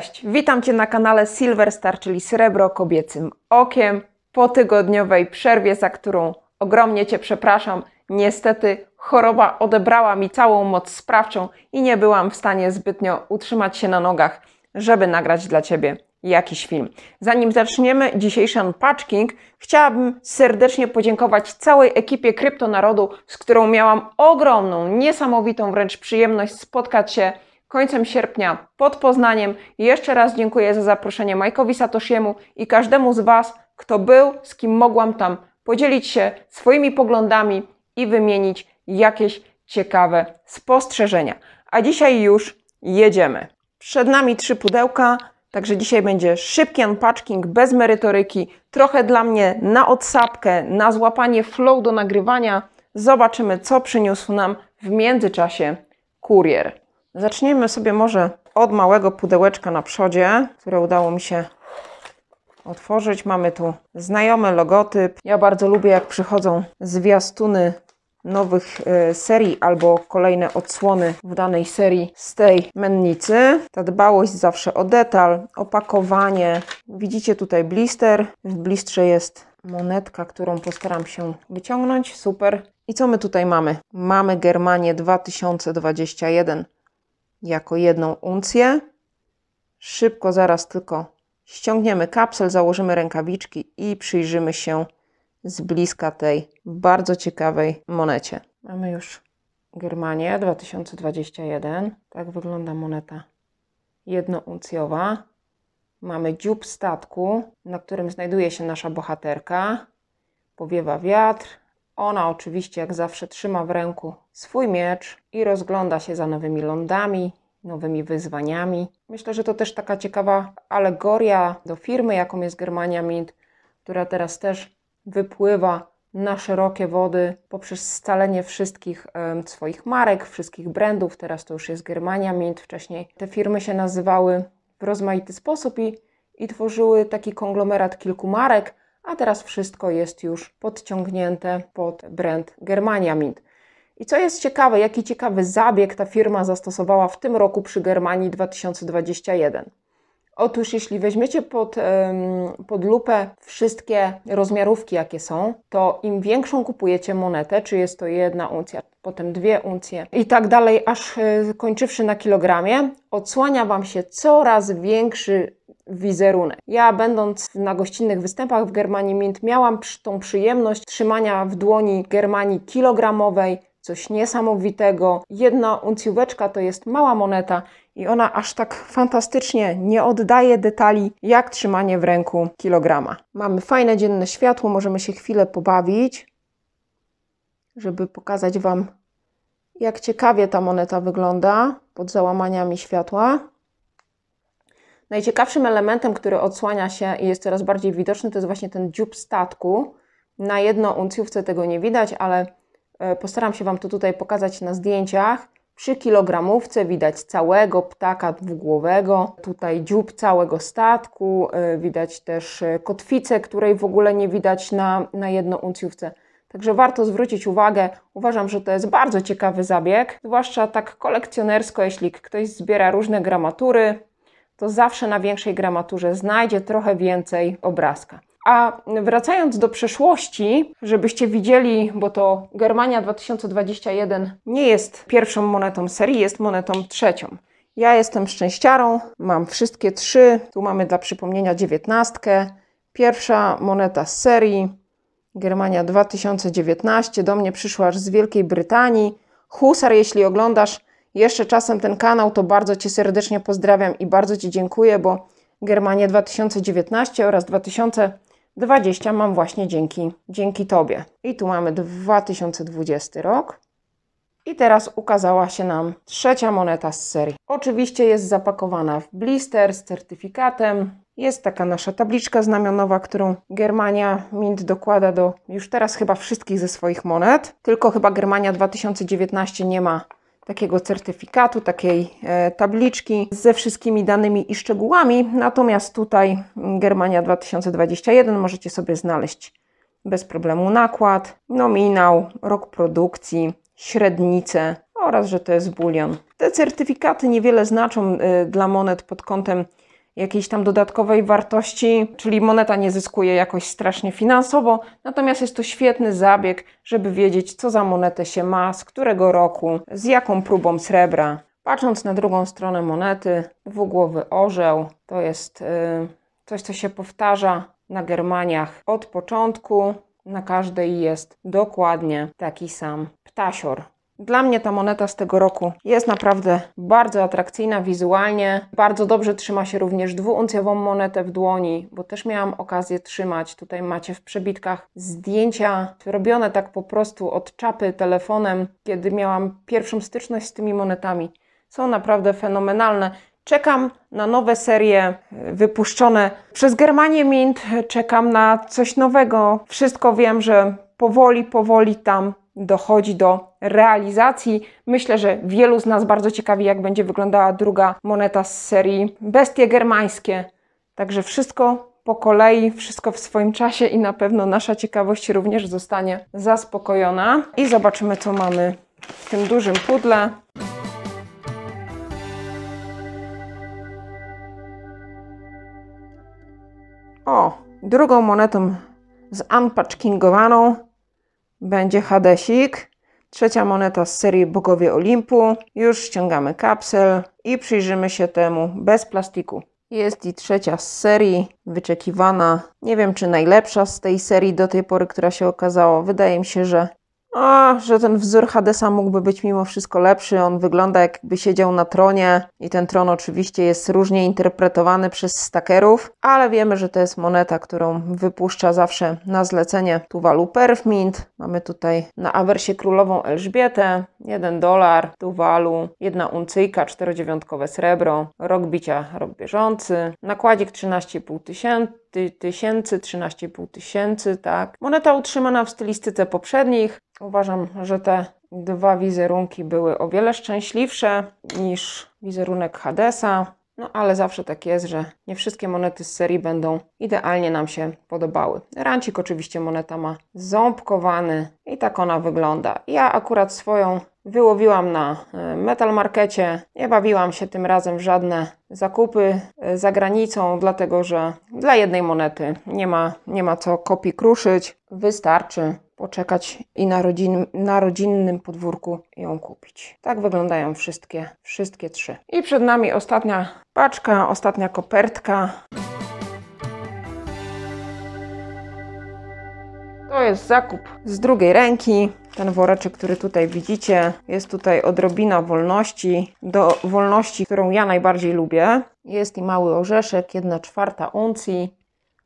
Cześć, witam Cię na kanale Silver Star, czyli Srebro Kobiecym Okiem. Po tygodniowej przerwie, za którą ogromnie Cię przepraszam, niestety choroba odebrała mi całą moc sprawczą i nie byłam w stanie zbytnio utrzymać się na nogach, żeby nagrać dla Ciebie jakiś film. Zanim zaczniemy dzisiejszy unpacking, chciałabym serdecznie podziękować całej ekipie Kryptonarodu, z którą miałam ogromną, niesamowitą wręcz przyjemność spotkać się końcem sierpnia pod Poznaniem. Jeszcze raz dziękuję za zaproszenie Majkowi Satoshiemu i każdemu z Was, kto był, z kim mogłam tam podzielić się swoimi poglądami i wymienić jakieś ciekawe spostrzeżenia. A dzisiaj już jedziemy. Przed nami trzy pudełka, także dzisiaj będzie szybki unpacking, bez merytoryki, trochę dla mnie na odsapkę, na złapanie flow do nagrywania. Zobaczymy, co przyniósł nam w międzyczasie kurier. Zaczniemy sobie może od małego pudełeczka na przodzie, które udało mi się otworzyć. Mamy tu znajomy logotyp. Ja bardzo lubię, jak przychodzą zwiastuny nowych y, serii albo kolejne odsłony w danej serii z tej mennicy. Ta dbałość zawsze o detal, opakowanie. Widzicie tutaj blister. W blistrze jest monetka, którą postaram się wyciągnąć. Super. I co my tutaj mamy? Mamy Germanię 2021 jako jedną uncję. Szybko zaraz tylko ściągniemy kapsel, założymy rękawiczki i przyjrzymy się z bliska tej bardzo ciekawej monecie. Mamy już Germanię 2021. Tak wygląda moneta jednouncjowa. Mamy dziób statku, na którym znajduje się nasza bohaterka. Powiewa wiatr. Ona oczywiście, jak zawsze, trzyma w ręku swój miecz i rozgląda się za nowymi lądami, nowymi wyzwaniami. Myślę, że to też taka ciekawa alegoria do firmy, jaką jest Germania Mint, która teraz też wypływa na szerokie wody poprzez scalenie wszystkich e, swoich marek, wszystkich brandów. Teraz to już jest Germania Mint. Wcześniej te firmy się nazywały w rozmaity sposób i, i tworzyły taki konglomerat kilku marek, a teraz wszystko jest już podciągnięte pod brand Germania Mint. I co jest ciekawe, jaki ciekawy zabieg ta firma zastosowała w tym roku przy Germanii 2021. Otóż, jeśli weźmiecie pod, pod lupę wszystkie rozmiarówki, jakie są, to im większą kupujecie monetę, czy jest to jedna uncja, potem dwie uncje i tak dalej, aż e, kończywszy na kilogramie, odsłania Wam się coraz większy wizerunek. Ja, będąc na gościnnych występach w Germanii Mint, miałam tą przyjemność trzymania w dłoni Germanii kilogramowej, coś niesamowitego. Jedna uncjóweczka to jest mała moneta i ona aż tak fantastycznie nie oddaje detali jak trzymanie w ręku kilograma. Mamy fajne dzienne światło, możemy się chwilę pobawić, żeby pokazać Wam, jak ciekawie ta moneta wygląda pod załamaniami światła. Najciekawszym elementem, który odsłania się i jest coraz bardziej widoczny, to jest właśnie ten dziób statku. Na jedno uncjówce tego nie widać, ale e, postaram się Wam to tutaj pokazać na zdjęciach. Przy kilogramówce widać całego ptaka dwugłowego, tutaj dziób całego statku, y, widać też y, kotwicę, której w ogóle nie widać na, na jednouncjówce. Także warto zwrócić uwagę. Uważam, że to jest bardzo ciekawy zabieg, zwłaszcza tak kolekcjonersko, jeśli ktoś zbiera różne gramatury, to zawsze na większej gramaturze znajdzie trochę więcej obrazka. A wracając do przeszłości, żebyście widzieli, bo to Germania 2021 nie jest pierwszą monetą serii, jest monetą trzecią. Ja jestem szczęściarą, mam wszystkie trzy. Tu mamy dla przypomnienia dziewiętnastkę. Pierwsza moneta z serii, Germania 2019. Do mnie przyszła aż z Wielkiej Brytanii. Husar, jeśli oglądasz jeszcze czasem ten kanał, to bardzo Cię serdecznie pozdrawiam i bardzo Ci dziękuję, bo Germania 2019 oraz 2020 20 mam właśnie dzięki, dzięki Tobie. I tu mamy 2020 rok. I teraz ukazała się nam trzecia moneta z serii. Oczywiście jest zapakowana w blister z certyfikatem. Jest taka nasza tabliczka znamionowa, którą Germania Mint dokłada do już teraz chyba wszystkich ze swoich monet. Tylko chyba Germania 2019 nie ma takiego certyfikatu, takiej e, tabliczki ze wszystkimi danymi i szczegółami. Natomiast tutaj Germania 2021 możecie sobie znaleźć bez problemu nakład, nominał, rok produkcji, średnicę oraz, że to jest bulion. Te certyfikaty niewiele znaczą e, dla monet pod kątem jakiejś tam dodatkowej wartości, czyli moneta nie zyskuje jakoś strasznie finansowo, natomiast jest to świetny zabieg, żeby wiedzieć, co za monetę się ma, z którego roku, z jaką próbą srebra. Patrząc na drugą stronę monety, dwugłowy orzeł to jest yy, coś, co się powtarza na Germaniach od początku. Na każdej jest dokładnie taki sam ptasior. Dla mnie ta moneta z tego roku jest naprawdę bardzo atrakcyjna wizualnie. Bardzo dobrze trzyma się również dwuuncjową monetę w dłoni, bo też miałam okazję trzymać. Tutaj macie w przebitkach zdjęcia robione tak po prostu od czapy telefonem, kiedy miałam pierwszą styczność z tymi monetami. Są naprawdę fenomenalne. Czekam na nowe serie wypuszczone przez Germanię Mint. Czekam na coś nowego. Wszystko wiem, że powoli, powoli tam dochodzi do realizacji. Myślę, że wielu z nas bardzo ciekawi, jak będzie wyglądała druga moneta z serii Bestie Germańskie. Także wszystko po kolei, wszystko w swoim czasie i na pewno nasza ciekawość również zostanie zaspokojona. I zobaczymy, co mamy w tym dużym pudle. O, drugą monetą z unpatchkingowaną będzie Hadesik. Trzecia moneta z serii Bogowie Olimpu. Już ściągamy kapsel i przyjrzymy się temu bez plastiku. Jest i trzecia z serii, wyczekiwana. Nie wiem, czy najlepsza z tej serii do tej pory, która się okazała. Wydaje mi się, że a, że ten wzór Hadesa mógłby być mimo wszystko lepszy. On wygląda jakby siedział na tronie i ten tron oczywiście jest różnie interpretowany przez stakerów, ale wiemy, że to jest moneta, którą wypuszcza zawsze na zlecenie Tuvalu Perfmint. Mamy tutaj na awersie królową Elżbietę, 1 dolar, Tuvalu, jedna uncyjka, 4,9 srebro, rok bicia, rok bieżący, nakładzik 13,5 tysięcy, tysięcy, 13,5 tysięcy, tak. Moneta utrzymana w stylistyce poprzednich. Uważam, że te dwa wizerunki były o wiele szczęśliwsze niż wizerunek Hadesa. No ale zawsze tak jest, że nie wszystkie monety z serii będą idealnie nam się podobały. Rancik oczywiście moneta ma ząbkowany i tak ona wygląda. Ja akurat swoją wyłowiłam na e, Metal Markecie. Nie bawiłam się tym razem w żadne zakupy e, za granicą, dlatego że dla jednej monety nie ma, nie ma co kopii kruszyć. Wystarczy poczekać i na, rodzin, na rodzinnym podwórku ją kupić. Tak wyglądają wszystkie, wszystkie trzy. I przed nami ostatnia paczka, ostatnia kopertka. To jest zakup z drugiej ręki. Ten woreczek, który tutaj widzicie, jest tutaj odrobina wolności do wolności, którą ja najbardziej lubię. Jest i mały orzeszek, 1 czwarta uncji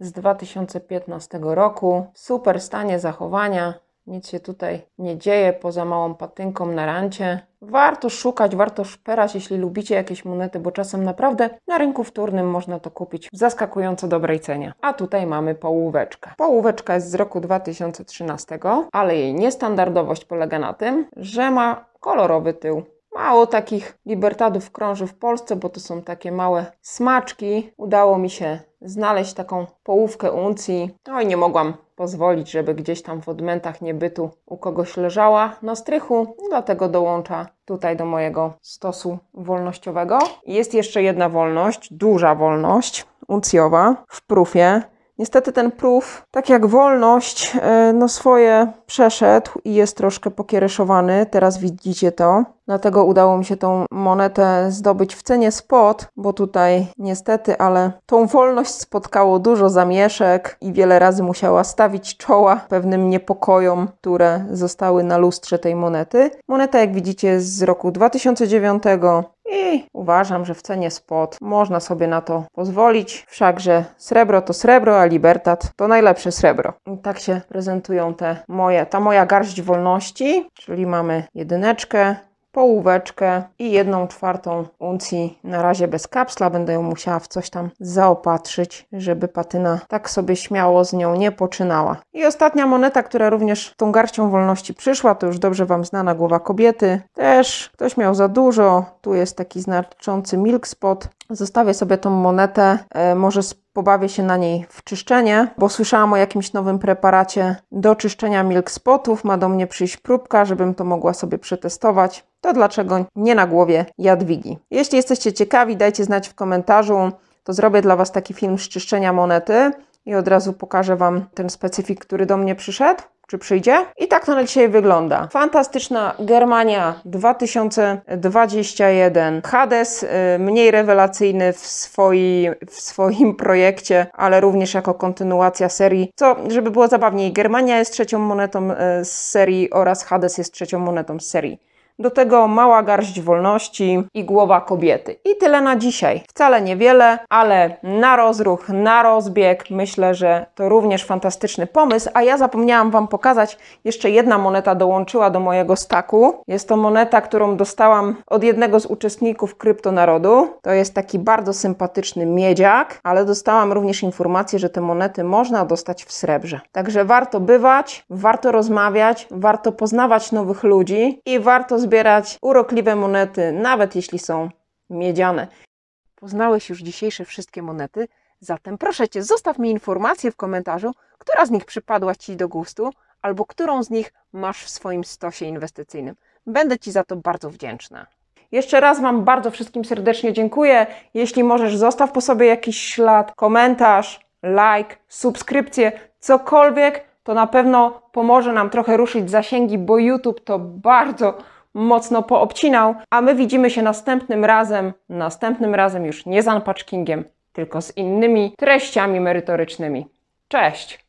z 2015 roku. Super stanie zachowania. Nic się tutaj nie dzieje poza małą patynką na rancie. Warto szukać, warto szperać, jeśli lubicie jakieś monety, bo czasem naprawdę na rynku wtórnym można to kupić w zaskakująco dobrej cenie. A tutaj mamy połóweczkę. Połóweczka jest z roku 2013, ale jej niestandardowość polega na tym, że ma kolorowy tył. Mało takich libertadów krąży w Polsce, bo to są takie małe smaczki. Udało mi się znaleźć taką połówkę uncji. No i nie mogłam pozwolić, żeby gdzieś tam w odmętach niebytu u kogoś leżała na strychu, dlatego dołącza tutaj do mojego stosu wolnościowego. Jest jeszcze jedna wolność, duża wolność uncjowa w prufie. Niestety ten proof, tak jak wolność, e, no swoje przeszedł i jest troszkę pokiereszowany. Teraz widzicie to. Dlatego udało mi się tą monetę zdobyć w cenie spot, bo tutaj niestety, ale tą wolność spotkało dużo zamieszek i wiele razy musiała stawić czoła pewnym niepokojom, które zostały na lustrze tej monety. Moneta, jak widzicie, jest z roku 2009 i uważam, że w cenie spot można sobie na to pozwolić. Wszakże srebro to srebro, a libertat to najlepsze srebro. I tak się prezentują te moje, ta moja garść wolności, czyli mamy jedyneczkę, połóweczkę i jedną czwartą uncji na razie bez kapsla. Będę ją musiała w coś tam zaopatrzyć, żeby patyna tak sobie śmiało z nią nie poczynała. I ostatnia moneta, która również tą garścią wolności przyszła, to już dobrze Wam znana głowa kobiety. Też ktoś miał za dużo. Tu jest taki znaczący milk spot. Zostawię sobie tą monetę, e, może pobawię się na niej w czyszczenie, bo słyszałam o jakimś nowym preparacie do czyszczenia milk spotów. Ma do mnie przyjść próbka, żebym to mogła sobie przetestować. To dlaczego nie na głowie Jadwigi? Jeśli jesteście ciekawi, dajcie znać w komentarzu, to zrobię dla Was taki film z czyszczenia monety i od razu pokażę Wam ten specyfik, który do mnie przyszedł. Czy przyjdzie? I tak to na dzisiaj wygląda. Fantastyczna Germania 2021. Hades y, mniej rewelacyjny w, swoi, w swoim projekcie, ale również jako kontynuacja serii. Co, żeby było zabawniej, Germania jest trzecią monetą y, z serii oraz Hades jest trzecią monetą z serii. Do tego mała garść wolności i głowa kobiety. I tyle na dzisiaj. Wcale niewiele, ale na rozruch, na rozbieg myślę, że to również fantastyczny pomysł. A ja zapomniałam Wam pokazać, jeszcze jedna moneta dołączyła do mojego staku. Jest to moneta, którą dostałam od jednego z uczestników Kryptonarodu. To jest taki bardzo sympatyczny miedziak, ale dostałam również informację, że te monety można dostać w srebrze. Także warto bywać, warto rozmawiać, warto poznawać nowych ludzi i warto zbierać urokliwe monety, nawet jeśli są miedziane. Poznałeś już dzisiejsze wszystkie monety, zatem proszę Cię, zostaw mi informację w komentarzu, która z nich przypadła Ci do gustu, albo którą z nich masz w swoim stosie inwestycyjnym. Będę Ci za to bardzo wdzięczna. Jeszcze raz Wam bardzo wszystkim serdecznie dziękuję. Jeśli możesz, zostaw po sobie jakiś ślad, komentarz, like, subskrypcję, cokolwiek, to na pewno pomoże nam trochę ruszyć zasięgi, bo YouTube to bardzo mocno poobcinał, a my widzimy się następnym razem, następnym razem już nie z unpackingiem, tylko z innymi treściami merytorycznymi. Cześć!